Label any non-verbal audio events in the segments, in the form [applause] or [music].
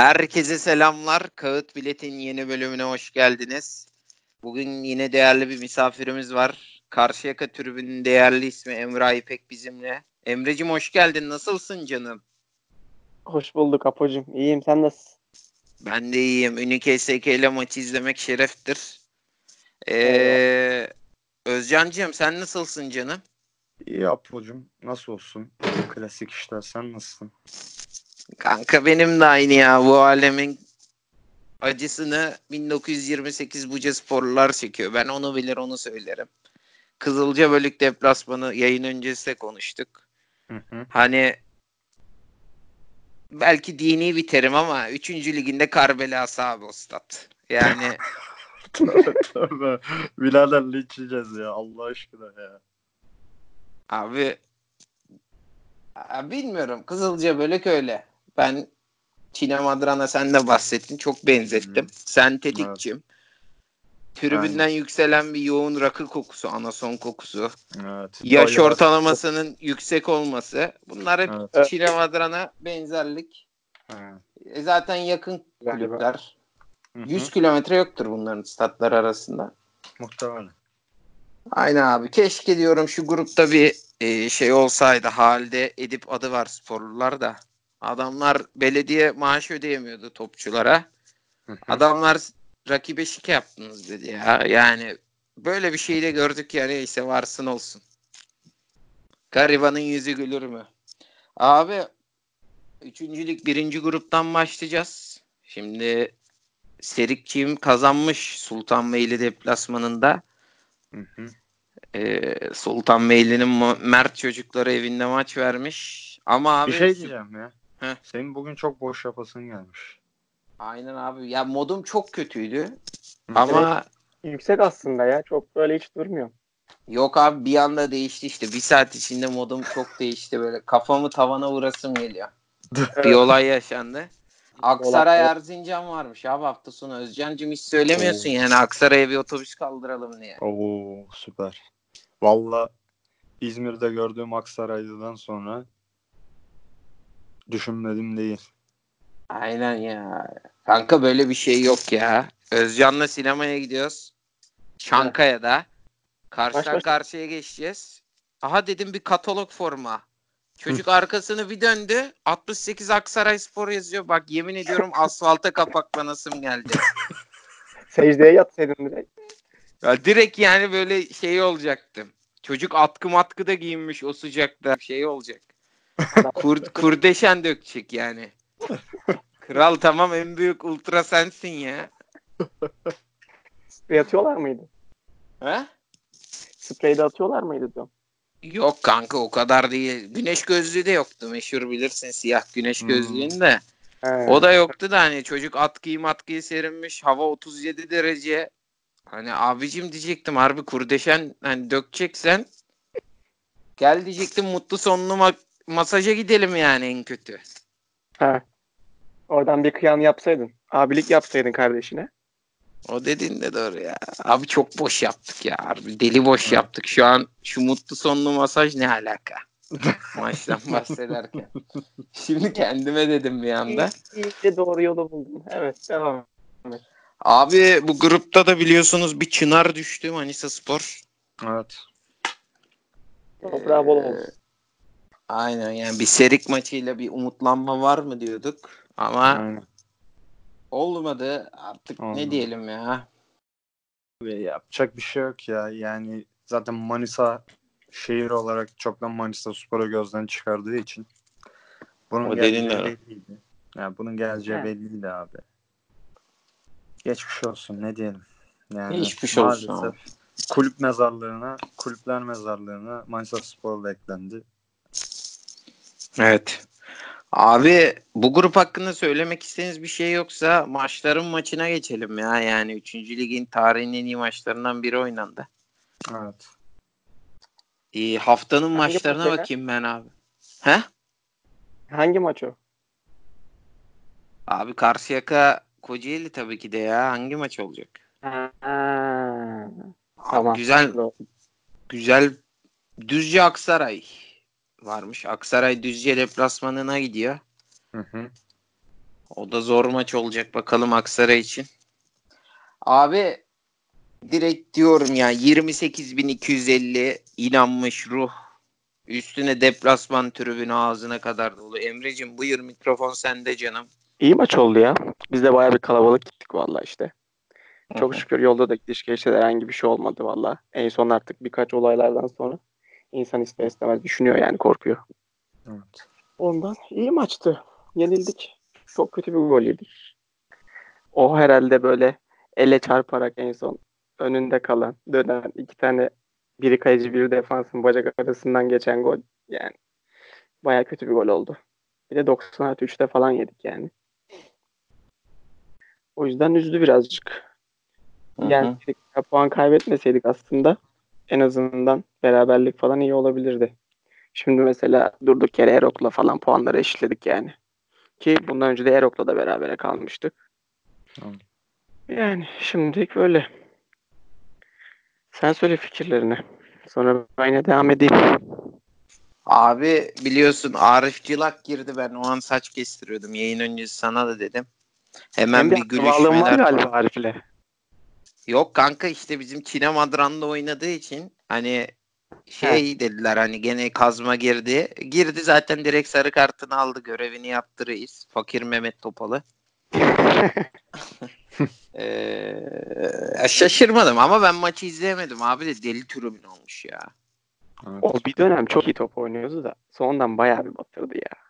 Herkese selamlar. Kağıt Bilet'in yeni bölümüne hoş geldiniz. Bugün yine değerli bir misafirimiz var. Karşıyaka tribünün değerli ismi Emre İpek bizimle. Emre'cim hoş geldin. Nasılsın canım? Hoş bulduk Apo'cum. İyiyim sen nasılsın? Ben de iyiyim. Ünike SK ile maçı izlemek şereftir. Ee, Özcan'cığım sen nasılsın canım? İyi Apo'cum. Nasıl olsun? Klasik işler. Sen nasılsın? Kanka benim de aynı ya. Bu alemin acısını 1928 Buca sporlular çekiyor. Ben onu bilir onu söylerim. Kızılca Bölük deplasmanı yayın öncesi de konuştuk. Hı hı. Hani belki dini bir terim ama 3. liginde Karbelası abi o stat. Yani [laughs] tövbe tövbe. Birader linçleyeceğiz ya. Allah aşkına ya. abi Aa, bilmiyorum. Kızılca Bölük öyle. Ben Çinem Adran'a sen de bahsettin. Çok benzettim. Hı. Sen tetikçim. Tribünden yükselen bir yoğun rakı kokusu, anason kokusu. Evet. Yaş Bayağı- ortalamasının yüksek olması. Bunlar hep Evet. Çinem Adran'a benzerlik. E zaten yakın Galiba. kulüpler. Hı hı. 100 kilometre yoktur bunların statlar arasında. Muhtemelen. Aynen abi. Keşke diyorum şu grupta bir e, şey olsaydı. Halde Edip adı var sporlular da. Adamlar belediye maaş ödeyemiyordu topçulara. Adamlar rakibe şike yaptınız dedi ya. Yani böyle bir şey de gördük ya neyse varsın olsun. Garibanın yüzü gülür mü? Abi üçüncülük birinci gruptan başlayacağız. Şimdi Serikçiğim kazanmış Sultanbeyli deplasmanında. Hı hı. Ee, Sultanbeyli'nin Mert çocukları evinde maç vermiş. Ama abi Bir şey diyeceğim ya. Heh. Senin bugün çok boş yapasın gelmiş. Aynen abi. Ya modum çok kötüydü. Ama Yüksek aslında ya. Çok böyle hiç durmuyor. yok abi bir anda değişti işte. Bir saat içinde modum çok değişti böyle. Kafamı tavana vurasım geliyor. Bir olay yaşandı. Aksaray Erzincan varmış abi hafta sonu. Özcan'cım hiç söylemiyorsun yani Aksaray'a bir otobüs kaldıralım diye. Oo süper. Valla İzmir'de gördüğüm Aksaraylı'dan sonra düşünmedim değil. Aynen ya. Kanka böyle bir şey yok ya. Özcan'la sinemaya gidiyoruz. Çankaya'da. Karşıdan Baş karşıya geçeceğiz. Aha dedim bir katalog forma. Çocuk arkasını bir döndü. 68 Aksaray Spor yazıyor. Bak yemin ediyorum asfalta kapaklanasım geldi. [laughs] Secdeye yatsaydın direkt. Ya direkt yani böyle şey olacaktım. Çocuk atkı matkı da giyinmiş o sıcakta. Şey olacak. Kur, kurdeşen dökecek yani. Kral tamam en büyük ultra sensin ya. Sprey atıyorlar mıydı? He? Sprey de atıyorlar mıydı diyorum. Yok kanka o kadar değil. Güneş gözlüğü de yoktu. Meşhur bilirsin siyah güneş Hmm. gözlüğün de. He. O da yoktu da hani çocuk atkıyı matkıyı serinmiş. Hava 37 derece. Hani abicim diyecektim harbi kurdeşen hani dökeceksen gel diyecektim mutlu sonlu ma- masaja gidelim yani en kötü. He. Oradan bir kıyan yapsaydın. Abilik yapsaydın kardeşine. O dediğin de doğru ya. Abi çok boş yaptık ya. Harbi deli boş yaptık. Şu an şu mutlu sonlu masaj ne alaka? Maçtan [laughs] bahsederken. Şimdi kendime dedim bir anda. Ki doğru yolu buldun. Evet devam. Abi bu grupta da biliyorsunuz bir çınar düştü Manisa Spor. Evet. Toprağı bol Ee, olsun. Aynen yani bir serik maçıyla bir umutlanma var mı diyorduk. Ama Aynen. olmadı. Artık ne Olmadı. diyelim ya. Ve yapacak bir şey yok ya. Yani zaten Manisa şehir olarak çoktan Manisa Spor'u gözden çıkardığı için bunun O geleceği doğru. belliydi. Yani bunun geleceği He. belliydi abi. Geçmiş olsun ne diyelim. Yani Geçmiş olsun maalesef Kulüp mezarlığına, kulüpler mezarlığına Manisa Spor da eklendi. Evet. Abi bu grup hakkında söylemek istediğiniz bir şey yoksa maçların maçına geçelim ya. Yani 3. ligin tarihin en iyi maçlarından biri oynandı. Evet. Ee, haftanın Hangi maçlarına maç ya? bakayım ben abi. He? Hangi maç o? Abi Karşıyaka Kocaeli tabii ki de ya. Hangi maç olacak? Ha. Abi Tamam. Güzel güzel Düzce Aksaray varmış. Aksaray Düzce deplasmanına gidiyor. Hı hı. O da zor maç olacak bakalım Aksaray için. Abi direkt diyorum ya 28.250 inanmış ruh. Üstüne deplasman tribünü ağzına kadar dolu. Emre'cim buyur mikrofon sende canım. İyi maç oldu ya. Biz de bayağı bir kalabalık gittik vallahi işte. Çok şükür yolda da gidiş gelişte herhangi bir şey olmadı valla. En son artık birkaç olaylardan sonra insan ister istemez düşünüyor yani korkuyor. Evet. Ondan iyi maçtı. Yenildik. Çok kötü bir gol yedik. O herhalde böyle ele çarparak en son önünde kalan dönen iki tane biri kaleci biri defansın bacak arasından geçen gol yani baya kötü bir gol oldu. Bir de 90 artı 3'te falan yedik yani. O yüzden üzdü birazcık. Yani puan kaybetmeseydik aslında en azından beraberlik falan iyi olabilirdi. Şimdi mesela durduk yere Erok'la falan puanları eşitledik yani. Ki bundan önce de Erok'la da berabere kalmıştık. Tamam. Yani şimdilik böyle. Sen söyle fikirlerini. Sonra ben yine devam edeyim. Abi biliyorsun Arif Cilak girdi ben o an saç kestiriyordum. Yayın öncesi sana da dedim. Hemen bir akrabalığın var gülüşmeler. galiba Arif'le. Yok kanka işte bizim Çine Madran'da oynadığı için hani şey dediler hani gene kazma girdi. Girdi zaten direkt sarı kartını aldı görevini yaptı reis. Fakir Mehmet Topalı. [laughs] Ee, şaşırmadım ama ben maçı izleyemedim abi de deli tribün olmuş ya. Evet. O bir dönem çok iyi top oynuyordu da sonradan bayağı bir batırdı ya.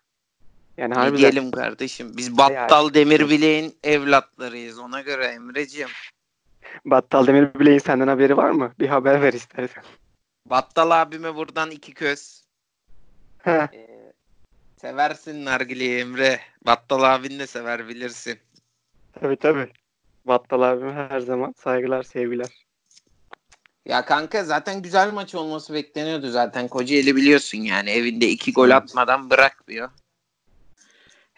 Yani Ne harbiden diyelim kardeşim biz Battal Demirbileğin evlatlarıyız ona göre Emre'ciğim. Battal Demir Bilek'in senden haberi var mı? Bir haber ver istersen. Battal abime buradan iki köz. Ee, seversin nargileyi Emre. Battal abin de sever bilirsin. Tabii tabii. Battal abime her zaman saygılar, sevgiler. Ya kanka zaten güzel maç olması bekleniyordu zaten. Kocaeli biliyorsun yani evinde iki gol atmadan bırakmıyor.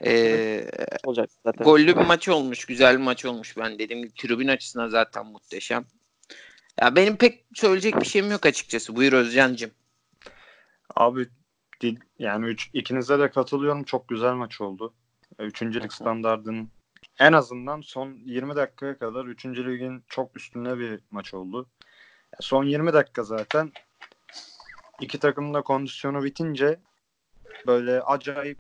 Ee, Olacak zaten. gollü bir maç olmuş. Güzel bir maç olmuş. Ben gibi tribün açısından zaten muhteşem. Ya benim pek söyleyecek bir şeyim yok açıkçası. Buyur Özcan'cığım. Abi yani üç, ikinize de katılıyorum. Çok güzel maç oldu. E, Üçüncülük standardının en azından son 20 dakikaya kadar 3. ligin çok üstünde bir maç oldu. Son 20 dakika zaten iki takımın da kondisyonu bitince böyle acayip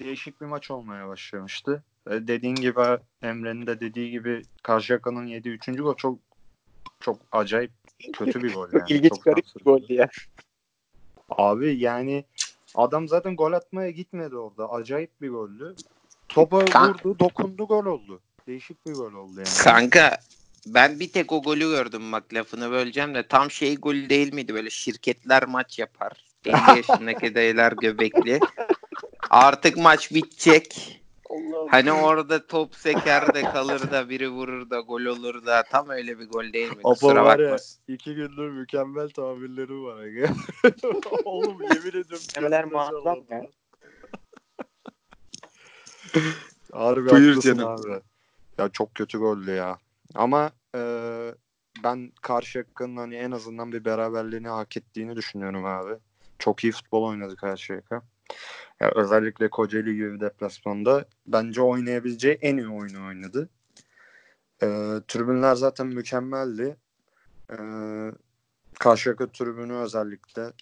değişik bir maç olmaya başlamıştı. E, Dediğin gibi Emre'nin de dediği gibi Karşıyaka'nın yediği 3. gol çok çok acayip kötü bir gol [laughs] yani. İlginç Çok garip bir goldü ya. Abi yani adam zaten gol atmaya gitmedi orada. Acayip bir goldü. Topa vurdu, dokundu, gol oldu. Değişik bir gol oldu yani. Kanka ben bir tek o golü gördüm bak lafını böleceğim de tam şey golü değil miydi böyle şirketler maç yapar. [laughs] 50 yaşındaki dayılar göbekli. Artık maç bitecek. Hani orada top seker de kalır da biri vurur da gol olur da tam öyle bir gol değil mi? Apo Kusura var ya, bakmasın. iki gündür mükemmel tabirleri var. aga. [laughs] Oğlum yemin ediyorum. Muazzam alırdı. ya. Harbi Buyur canım. abi. Ya çok kötü goldü ya. Ama e, ben Karşıyaka'nın hani en azından bir beraberliğini hak ettiğini düşünüyorum abi. Çok iyi futbol oynadı Karşıyaka. Ya özellikle Kocaeli gibi deplasmanda bence oynayabileceği en iyi oyunu oynadı. E, tribünler zaten mükemmeldi. E, Karşıyaka tribünü özellikle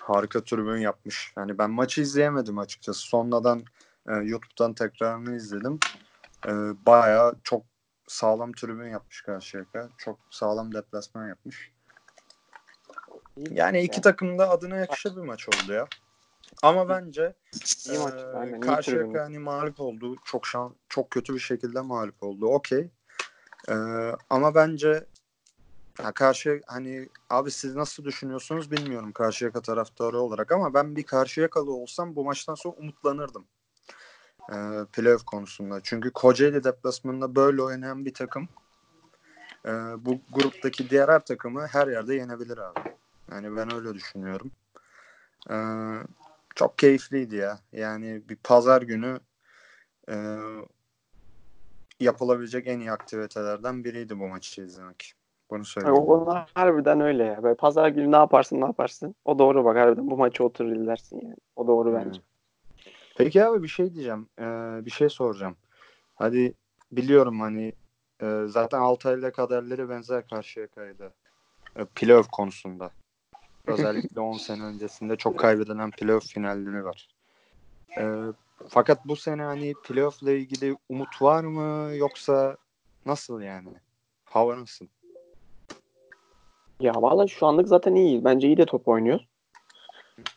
harika tribün yapmış. Yani ben maçı izleyemedim açıkçası. Sonradan e, YouTube'dan tekrarını izledim. E, bayağı çok sağlam tribün yapmış Karşıyaka. Çok sağlam deplasman yapmış. Yani iki takım da adına yakışır bir maç oldu ya. Ama bence İyi maç. e, Aynen, tribün. hani mağlup oldu. Çok şan, çok kötü bir şekilde mağlup oldu. Okey. E, ama bence ya karşı hani abi siz nasıl düşünüyorsunuz bilmiyorum Karşıyaka taraftarı olarak ama ben bir Karşıyakalı olsam bu maçtan sonra umutlanırdım. Ee, playoff konusunda. Çünkü Kocaeli deplasmanında böyle oynayan bir takım e, bu gruptaki diğer her takımı her yerde yenebilir abi. Yani ben öyle düşünüyorum. Ee, çok keyifliydi ya. Yani bir pazar günü e, yapılabilecek en iyi aktivitelerden biriydi bu maçı izlemek. Bunu söyleyeyim. O konuda harbiden öyle ya. Böyle pazar günü ne yaparsın ne yaparsın. O doğru bak harbiden bu maçı oturur izlersin yani. O doğru bence. Peki abi bir şey diyeceğim. Ee, bir şey soracağım. Hadi biliyorum hani e, zaten Altay'la kaderleri benzer karşıya kaydı. E, playoff konusunda. Özellikle 10 sene öncesinde çok kaybedilen playoff finalleri var. E, fakat bu sene hani playoff ile ilgili umut var mı yoksa nasıl yani? Hava nasıl? Ya valla şu anlık zaten iyi. Bence iyi de top oynuyoruz.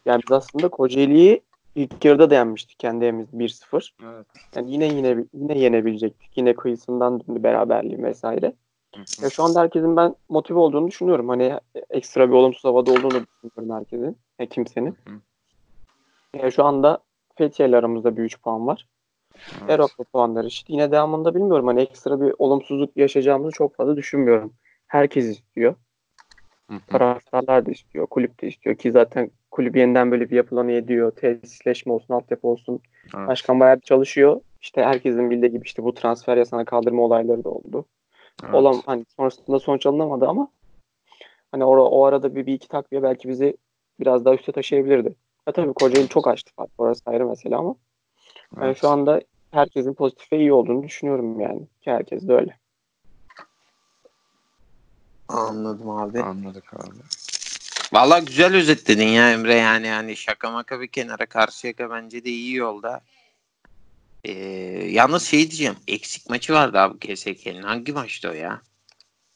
Yani biz aslında Kocaeli'yi ilk yarıda da yenmiştik kendi evimizde 1-0. Evet. Yani yine yine yine yenebilecektik. Yine kıyısından döndü beraberliği vesaire. Ya şu anda herkesin ben motive olduğunu düşünüyorum. Hani ekstra bir olumsuz havada olduğunu düşünüyorum herkesin. Ya kimsenin. Ya şu anda Fethiye ile aramızda bir 3 puan var. Evet. Erok'la puanları eşit. Yine devamında bilmiyorum. Hani ekstra bir olumsuzluk yaşayacağımızı çok fazla düşünmüyorum. Herkes istiyor. Taraftarlar da istiyor. Kulüp de istiyor ki zaten kulüp yeniden böyle bir yapılanı ediyor. Tesisleşme olsun, altyapı olsun. Evet. Başkan bayağı çalışıyor. İşte herkesin bildiği gibi işte bu transfer yasana kaldırma olayları da oldu. Evet. Olan hani sonrasında sonuç alınamadı ama hani o, o arada bir, bir iki takviye belki bizi biraz daha üste taşıyabilirdi. Ya tabii Kocaeli çok açtı fark. Orası ayrı mesele ama ben Evet. şu anda herkesin pozitif ve iyi olduğunu düşünüyorum yani. Ki herkes de öyle. Anladım abi. Anladık abi. Valla güzel özetledin ya Emre yani yani şaka maka bir kenara Karşıyaka bence de iyi yolda. Ee, yalnız şey diyeceğim eksik maçı vardı abi KSK'nin hangi maçtı o ya?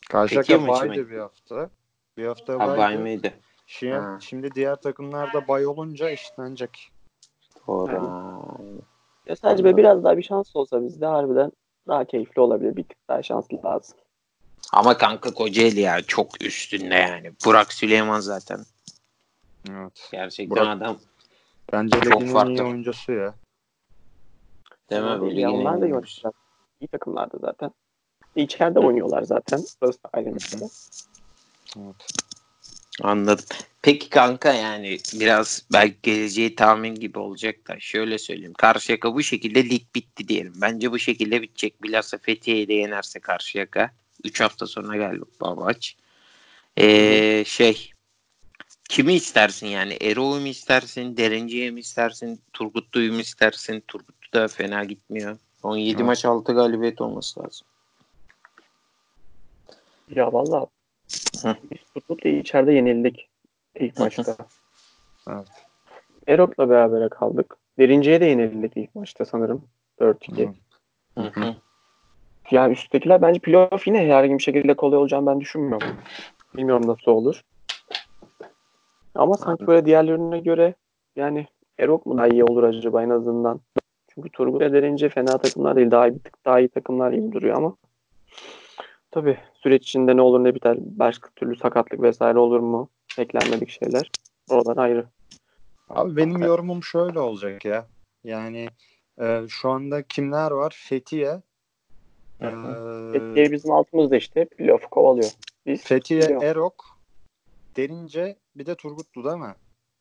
Karşıyaka baydı bir hafta. Bir hafta Ha, baydı. bay mıydı? Şimdi, Ha. şimdi diğer takımlarda bay olunca işlenecek. Doğru. Ya sadece böyle biraz daha bir şans olsa bizde harbiden daha keyifli olabilir. Bir tık daha şanslı lazım. Ama kanka Kocaeli ya çok üstünde yani. Burak Süleyman zaten. Evet. Gerçekten Burak- adam. Bence Çok farklı. oyuncusu ya. Ligin en onlar da iyi iyi takımlarda zaten. İçeride oynuyorlar zaten. Burası da ayrı mesele. Evet. Anladım. Peki kanka yani biraz belki geleceği tahmin gibi olacak da şöyle söyleyeyim. Karşıyaka bu şekilde lig bitti diyelim. Bence bu şekilde bitecek. Bilhassa Fethiye'yi de yenerse Karşıyaka. 3 hafta sonra galiba bu maç. Ee, şey kimi istersin yani? Erol'u mu istersin? Derinci'yi mi istersin? Turgutlu'yu mu istersin? Turgutlu da fena gitmiyor. 17 Evet. maç 6 galibiyet olması lazım. Ya valla Hı. biz Turgut'la içeride yenildik ilk maçta. Evet. Erok'la berabere kaldık. Derinciye de yenildik ilk maçta sanırım. 4-2. Hı. Hı hı. Yani üsttekiler bence playoff yine herhangi bir şekilde kolay olacağını ben düşünmüyorum. Bilmiyorum nasıl olur. Ama sanki böyle diğerlerine göre yani Erok mu daha iyi olur acaba en azından? Çünkü Turgut ve Derince fena takımlar değil. Daha iyi, bir tık daha iyi takımlar gibi duruyor ama tabii süreç içinde ne olur ne biter. Başka türlü sakatlık vesaire olur mu? Beklenmedik şeyler. Oralar ayrı. Abi benim yorumum şöyle olacak ya. Yani e, şu anda kimler var? Fethiye. E, Fethiye bizim altımızda işte playoff kovalıyor. Biz Fethiye, playoff. Erok, Derince bir de Turgutlu değil mi?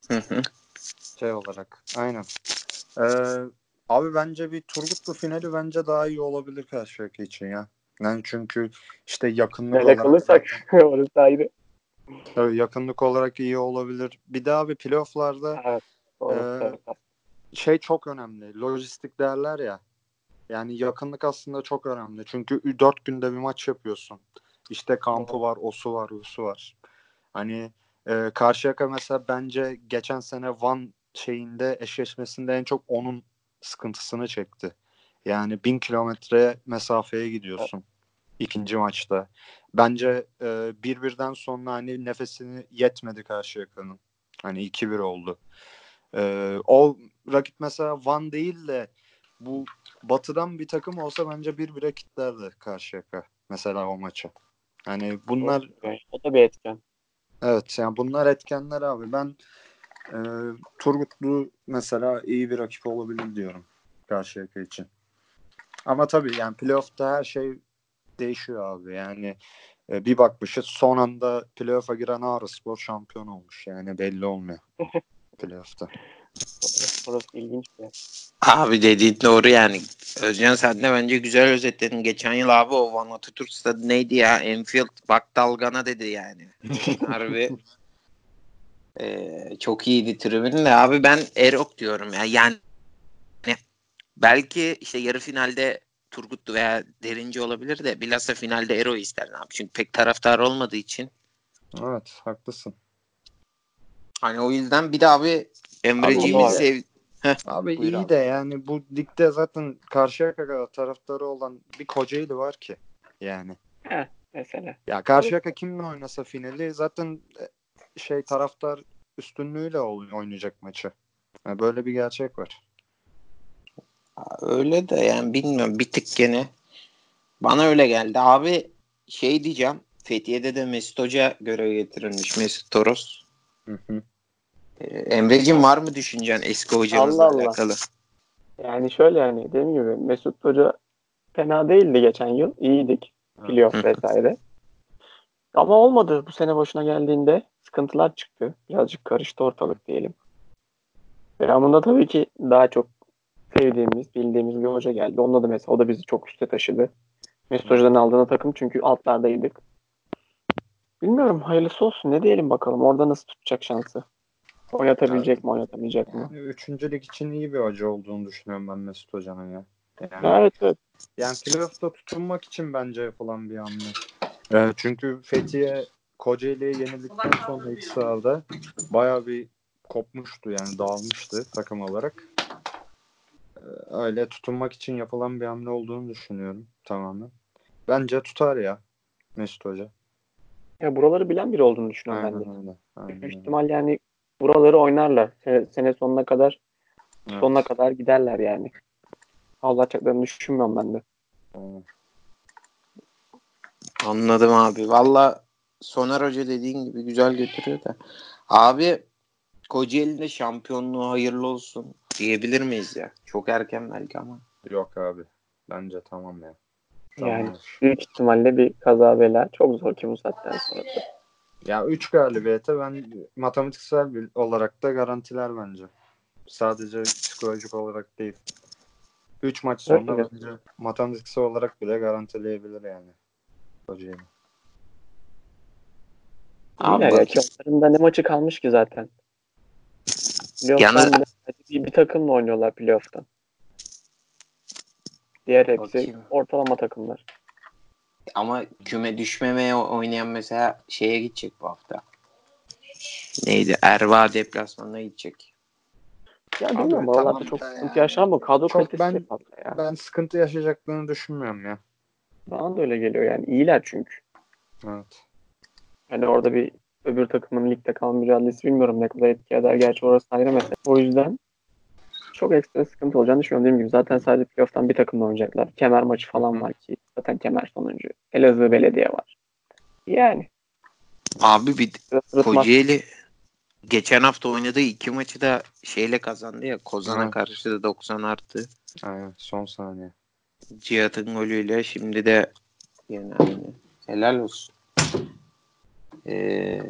Hı hı. Şey olarak. Aynen. E, abi bence bir Turgutlu finali bence daha iyi olabilir Karşıyaka için ya. Yani çünkü işte yakınlık Nerede olarak kalırsak [laughs] orası ayrı. Tabii yakınlık olarak iyi olabilir. Bir daha bir playofflarda Evet. Doğru. Ee, evet. şey çok önemli. Lojistik derler ya. Yani yakınlık aslında çok önemli. Çünkü 4 günde bir maç yapıyorsun. İşte kampı var, osu var, usu var. Hani e, Karşıyaka mesela bence geçen sene Van şeyinde eşleşmesinde en çok onun sıkıntısını çekti. Yani bin kilometre mesafeye gidiyorsun ikinci maçta. Bence e, bir birden sonra hani nefesini yetmedi Karşıyaka'nın. Hani 2-1 oldu. E, o rakip mesela Van değil de bu batıdan bir takım olsa bence bir bire kitlerdi Karşıyaka mesela o maça. Hani bunlar O da bir etken. evet yani bunlar etkenler abi. Ben e, Turgutlu mesela iyi bir rakip olabilir diyorum Karşıyaka için. Ama tabii yani playoff'ta her şey değişiyor abi. Yani e, bir bakmışız son anda playoff'a giren Ağrıspor şampiyon olmuş. Yani belli olmuyor [laughs] playoff'ta. Orası, orası ilginç bir yer. Abi dediğin doğru yani. Özcan sen de bence güzel özetledin. Geçen yıl abi o Van Atatürk stadı neydi ya? Enfield bak dalgana dedi yani. [laughs] Harbi. Ee, çok iyiydi tribün de abi ben Erok diyorum ya. Yani belki işte yarı finalde Turgut veya Derinci olabilir de bilhassa finalde Ero ister abi. Çünkü pek taraftar olmadığı için. Evet haklısın. Hani o yüzden bir de abi Emreciğimi Abi o da- sev Abi Buyur iyi abi. de yani bu ligde zaten Karşıyaka kadar taraftarı olan bir Kocaeli var ki. Yani. Mesela. Ya Karşıyaka kimle oynasa finali zaten şey taraftar üstünlüğüyle oy- oynayacak maçı. Yani böyle bir gerçek var. öyle de yani bilmiyorum bir tık gene bana öyle geldi. Abi şey diyeceğim Fethiye'de de Mesut Hoca görev getirilmiş Mesut Toros. Hı hı. Ee, Emre'cim var mı düşüncen eski hocamızla Allah Allah. alakalı? Yani şöyle yani dediğim gibi Mesut Hoca fena değildi geçen yıl. İyiydik. Playoff vesaire. Ama olmadı. Bu sene başına geldiğinde sıkıntılar çıktı. Birazcık karıştı ortalık diyelim. Devamında tabii ki daha çok sevdiğimiz, bildiğimiz bir hoca geldi. Onda da mesela o da bizi çok üste taşıdı. Mesut Hoca'dan aldığına takım çünkü altlardaydık. Bilmiyorum hayırlısı olsun. Ne diyelim bakalım. Orada nasıl tutacak şansı? Oynatabilecek mi, oynatamayacak mı? Yani üçüncü lig için iyi bir hoca olduğunu düşünüyorum ben Mesut Hoca'nın ya. Yani, Evet evet. yani playoff'ta tutunmak için bence yapılan bir hamle. Evet, çünkü Fethiye Kocaeli'ye yenildikten sonra iç sahada bayağı bir kopmuştu yani dağılmıştı takım olarak. Ee, Öyle tutunmak için yapılan bir hamle olduğunu düşünüyorum tamamen. Bence tutar ya Mesut Hoca. Ya buraları bilen biri olduğunu düşünüyorum ben de. Aynen öyle. Aynen Büyük ihtimal yani buraları oynarlar. Sene, sene sonuna kadar Evet. sonuna kadar giderler yani. Ağlatacaklarını düşünmüyorum ben de. Aynen. Anladım abi. Valla Soner Hoca dediğin gibi güzel götürüyor da. Abi Kocaeli'de şampiyonluğu hayırlı olsun diyebilir miyiz ya? Çok erken belki ama. Yok abi. Bence tamam ya. Yani Tamam. büyük ihtimalle bir kaza bela çok zor ki bu saatten sonra. Ya 3 galibiyete ben matematiksel bir- olarak da garantiler bence. Sadece psikolojik olarak değil. 3 maç sonra Evet. bence matematiksel olarak bile garantileyebilir yani. Kocaeli. Abi ya onların da ne maçı kalmış ki zaten. Playoff'tan bir, bir takımla oynuyorlar playoff'tan. Diğer hepsi Bakayım. ortalama takımlar. Ama küme düşmemeye oynayan mesela şeye gidecek bu hafta. Neydi? Erva deplasmanına gidecek. Ya Abi bilmiyorum oralarda tamam çok da sıkıntı mı? Kadro Çok kalitesi ben- ya. Ben sıkıntı yaşayacaklarını düşünmüyorum ya. Bana da öyle geliyor yani. İyiler çünkü. Evet. Hani orada bir öbür takımın ligde kalma mücadelesi bilmiyorum ne kadar etki eder. Gerçi orası ayrı mesele. O yüzden çok ekstra sıkıntı olacağını düşünüyorum. Dediğim gibi zaten sadece playoff'tan bir takımla oynayacaklar. Kemer maçı falan var ki. Zaten kemer sonuncu. Elazığ Belediye var. Yani. Abi bir. Kocaeli geçen hafta oynadığı iki maçı da şeyle kazandı ya. Kozan'a karşı da 90 artı. Aynen son saniye. Cihat'ın golüyle şimdi de yani. Helal olsun. Ee,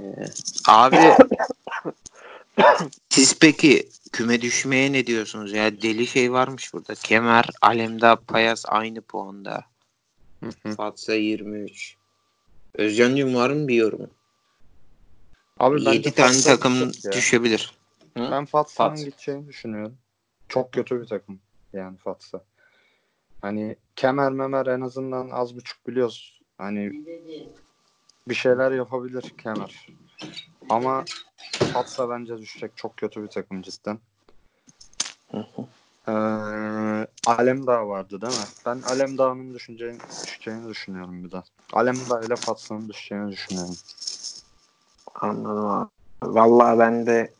abi [coughs] siz peki küme düşmeye ne diyorsunuz ya? Deli şey varmış burada. Kemer, Alemdağ, Payas aynı puanda. Hı hı. Fatsa 23. Özcan'cığım var mı bir yorum? Abi bence 7 tane Fatsa takım ya. düşebilir. Hı? Ben Fatsa'nın Fatsa. gideceğini düşünüyorum. Çok kötü bir takım yani Fatsa. Hani kemer memer en azından az buçuk biliyoruz. Hani bir şeyler yapabilir kemer. Ama Fatsa bence düşecek. Çok kötü bir takım cidden. Ee, Alemdağ vardı değil mi? Ben Alemdağ'ın düşüneceğini, düşeceğini düşünüyorum bir de. Alemdağ ile Fatsa'nın düşeceğini düşünüyorum. Anladım abi. Vallahi ben de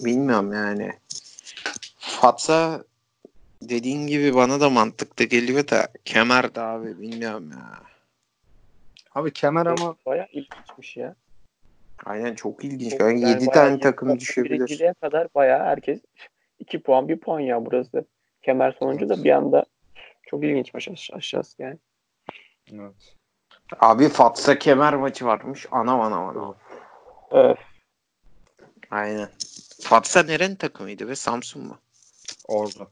bilmiyorum yani. Fatsa dediğin gibi bana da mantıklı geliyor da Kemer de abi bilmiyorum ya. Abi kemer ama Bayağı ilginçmiş ya. Aynen çok ilginç. Çok- Yani yani 7 bayağı tane takım düşebilir. kadar bayağı herkes 2 puan 1 puan ya burası. Kemer sonuncu da bir anda çok ilginçmiş aş- aşağısı yani. evet. Abi Fatsa Kemer maçı varmış. Anam anam anam. Evet. Aynen. Fatsa nerenin takımıydı ve Samsun mu? orada.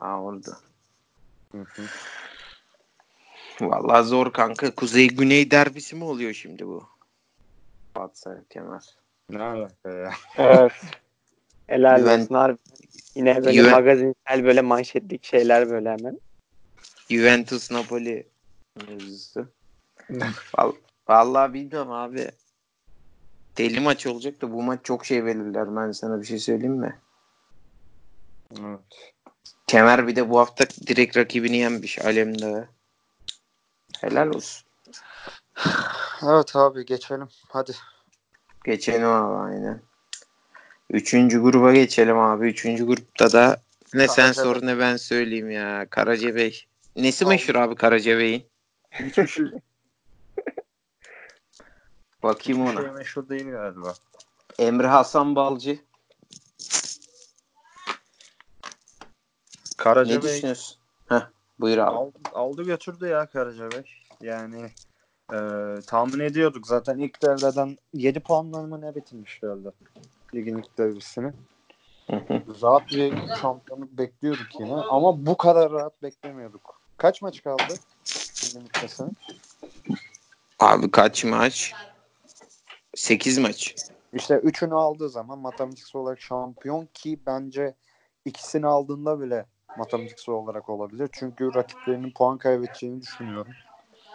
Aa orada. Hı hı. Vallahi zor kanka. Kuzey Güney derbisi mi oluyor şimdi bu? Fatsa Kemer. Ne alaka ya? Evet. Helal Juven- olsun harbi. Yine böyle Juven- magazinsel böyle manşetlik şeyler böyle hemen. Juventus Napoli mevzusu. Val- Vallahi bilmiyorum abi. Deli maç olacak da bu maç çok şey belirler. Ben sana bir şey söyleyeyim mi? Evet. Kemer bir de bu hafta direkt rakibini yenmiş Alem'de. Helal olsun. Evet abi geçelim. Hadi. Geçelim abi aynen. Üçüncü gruba geçelim abi. Üçüncü grupta da ne sen Karacabey. sor ne ben söyleyeyim ya. Karacabey. Nesi Abi. meşhur abi Karacabey'in? Hiçbir şey, [laughs] Bakayım hiçbir ona. şey meşhur değil galiba. Emre Hasan Balcı. Ne Karacabey düşünüyorsun? Buyur abi. aldı, aldı götürdü ya Karacabey. Yani e, tahmin ediyorduk zaten ilk devreden 7 puanla mı ne bitirmişlerdi ligin ilk devresini. Hı hı. Rahat bir şampiyonluk bekliyorduk yine ama bu kadar rahat beklemiyorduk. Kaç maç kaldı? Abi kaç maç? 8 maç. İşte üçünü aldığı zaman matematiksel olarak şampiyon ki bence ikisini aldığında bile matematiksel olarak olabilir. Çünkü rakiplerinin puan kaybedeceğini düşünüyorum.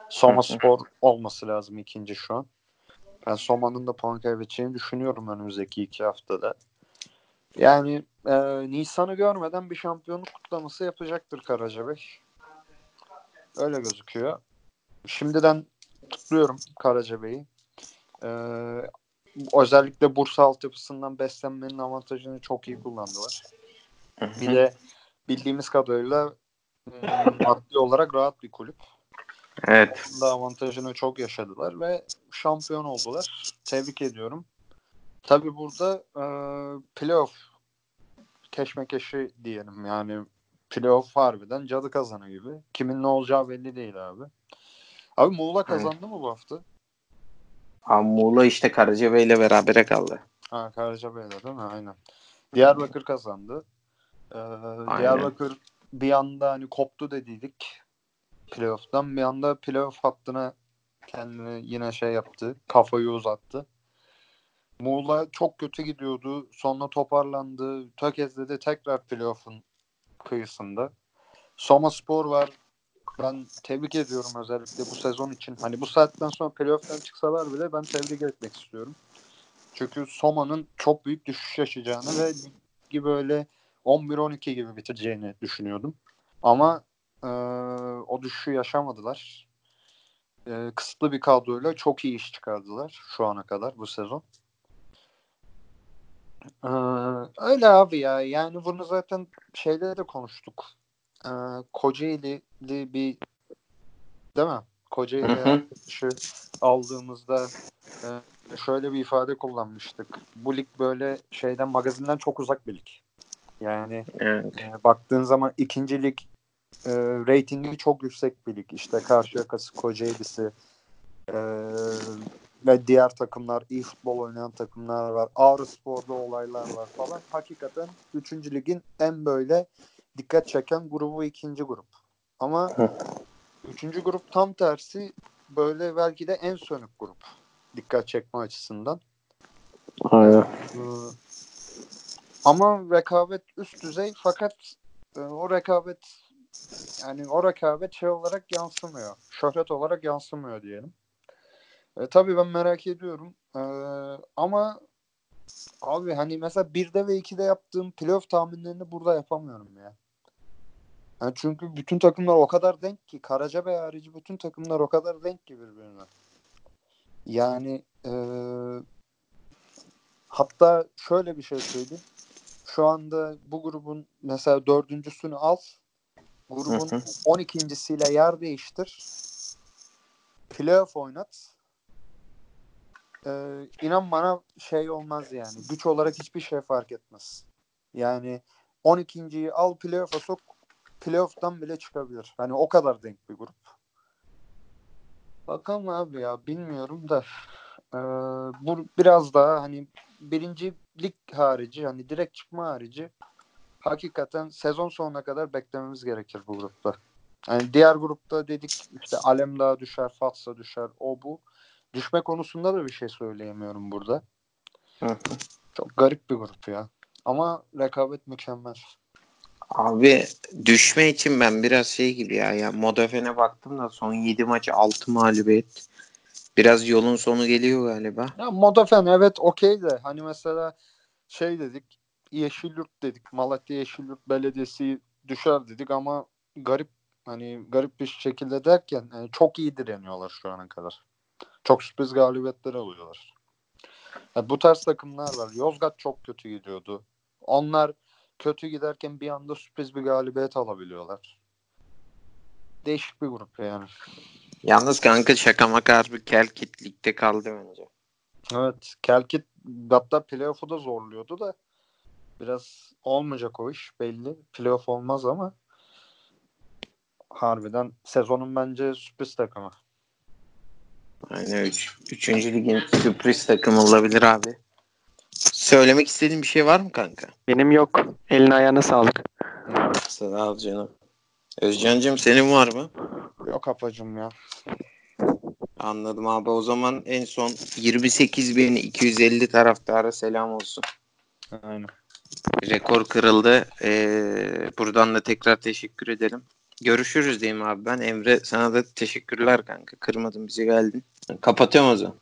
Soma Spor olması lazım ikinci şu an. Ben Soma'nın da puan kaybedeceğini düşünüyorum önümüzdeki iki haftada. Yani e, Nisan'ı görmeden bir şampiyonluk kutlaması yapacaktır Karacabey. Öyle gözüküyor. Şimdiden kutluyorum Karacabey'i. E, özellikle Bursa altyapısından beslenmenin avantajını çok iyi kullandılar. Bir de bildiğimiz kadarıyla e, maddi olarak rahat bir kulüp. Evet. Da avantajını çok yaşadılar ve şampiyon oldular. Tebrik ediyorum. Tabi burada e, playoff keşmekeşi diyelim yani playoff harbiden cadı kazanı gibi. Kimin ne olacağı belli değil abi. Abi Muğla kazandı mı bu hafta? Abi Muğla işte Karacabey ile berabere kaldı. Ha Karacabey'de değil mi? Aynen. Diyarbakır kazandı. Ee, Diyarbakır bir anda hani koptu dediydik playoff'tan. Bir anda playoff hattına kendini yine şey yaptı. Kafayı uzattı. Muğla çok kötü gidiyordu. Sonra toparlandı. Tökez'de de tekrar playoff'un kıyısında. Soma Spor var. Ben tebrik ediyorum özellikle bu sezon için. Hani bu saatten sonra playoff'tan çıksalar bile ben tebrik etmek istiyorum. Çünkü Soma'nın çok büyük düşüş yaşayacağını ve ligi böyle 11-12 gibi bitireceğini düşünüyordum. Ama e, o düşüşü yaşamadılar. E, kısıtlı bir kadroyla çok iyi iş çıkardılar şu ana kadar bu sezon. E, öyle abi ya. Yani bunu zaten şeyde de konuştuk. E, Kocaeli'li bir değil mi? Kocaeli aldığımızda e, şöyle bir ifade kullanmıştık. Bu lig böyle şeyden magazinden çok uzak bir lig. Yani Evet. e, baktığın zaman ikinci lig e, reytingi çok yüksek bir lig. İşte Karşıyaka'sı, Kocaeli'si e, ve diğer takımlar, iyi futbol oynayan takımlar var. Ağrı Spor'da olaylar var falan. Hakikaten 3. ligin en böyle dikkat çeken grubu ikinci grup. Ama üçüncü grup tam tersi böyle belki de en sönük grup. Dikkat çekme açısından. Aynen. Ama rekabet üst düzey fakat e, o rekabet yani o rekabet şey olarak yansımıyor. Şöhret olarak yansımıyor diyelim. E, tabii ben merak ediyorum. E, ama abi hani mesela 1'de ve 2'de yaptığım playoff tahminlerini burada yapamıyorum ya. Yani çünkü bütün takımlar o kadar denk ki Karacabey harici bütün takımlar o kadar denk ki birbirine. Yani e, hatta şöyle bir şey söyleyeyim. Şu anda bu grubun mesela dördüncüsünü al. Grubun Hı hı. 12.siyle yer değiştir. Playoff oynat. Ee, inan bana şey olmaz yani. Güç olarak hiçbir şey fark etmez. Yani 12.yi al playoff'a sok playoff'tan bile çıkabilir. Hani o kadar denk bir grup. Bakalım abi ya bilmiyorum da ee, bu biraz daha hani birinci lig harici hani direkt çıkma harici hakikaten sezon sonuna kadar beklememiz gerekir bu grupta. Yani diğer grupta dedik işte Alemdağ düşer, Fatsa düşer, o bu. Düşme konusunda da bir şey söyleyemiyorum burada. Hı. Çok garip bir grup ya. ama rekabet mükemmel. Abi düşme için ben biraz şey gibi ya. ya Modafen'e baktım da son 7 maçı 6 mağlubiyet. Biraz yolun sonu geliyor galiba. Ya Modafen evet okey de hani mesela şey dedik Yeşilyurt dedik. Malatya Yeşilyurt Belediyesi düşer dedik ama garip hani garip bir şekilde derken yani çok iyi direniyorlar şu ana kadar. Çok sürpriz galibiyetler alıyorlar. Ya bu tarz takımlar var. Yozgat çok kötü gidiyordu. Onlar kötü giderken bir anda sürpriz bir galibiyet alabiliyorlar. Değişik bir grup yani. Yalnız kanka şaka maka harbi Kelkit ligde kaldı bence. Evet. Kelkit hatta playoff'u da zorluyordu da biraz olmayacak o iş belli. Playoff olmaz ama harbiden sezonun bence sürpriz takımı. Aynen 3. Üç, üçüncü ligin sürpriz takımı olabilir abi. Söylemek istediğin bir şey var mı kanka? Benim yok. Eline ayağına sağlık. Sağ ol canım. Özcan'cığım senin var mı? Yok apacım ya. Anladım abi. O zaman en son 28.250 taraftara selam olsun. Aynen. Rekor kırıldı. Ee, buradan da tekrar teşekkür ederim. Görüşürüz diyeyim abi ben. Emre sana da teşekkürler kanka. Kırmadın bizi geldin. Kapatıyorum o zaman.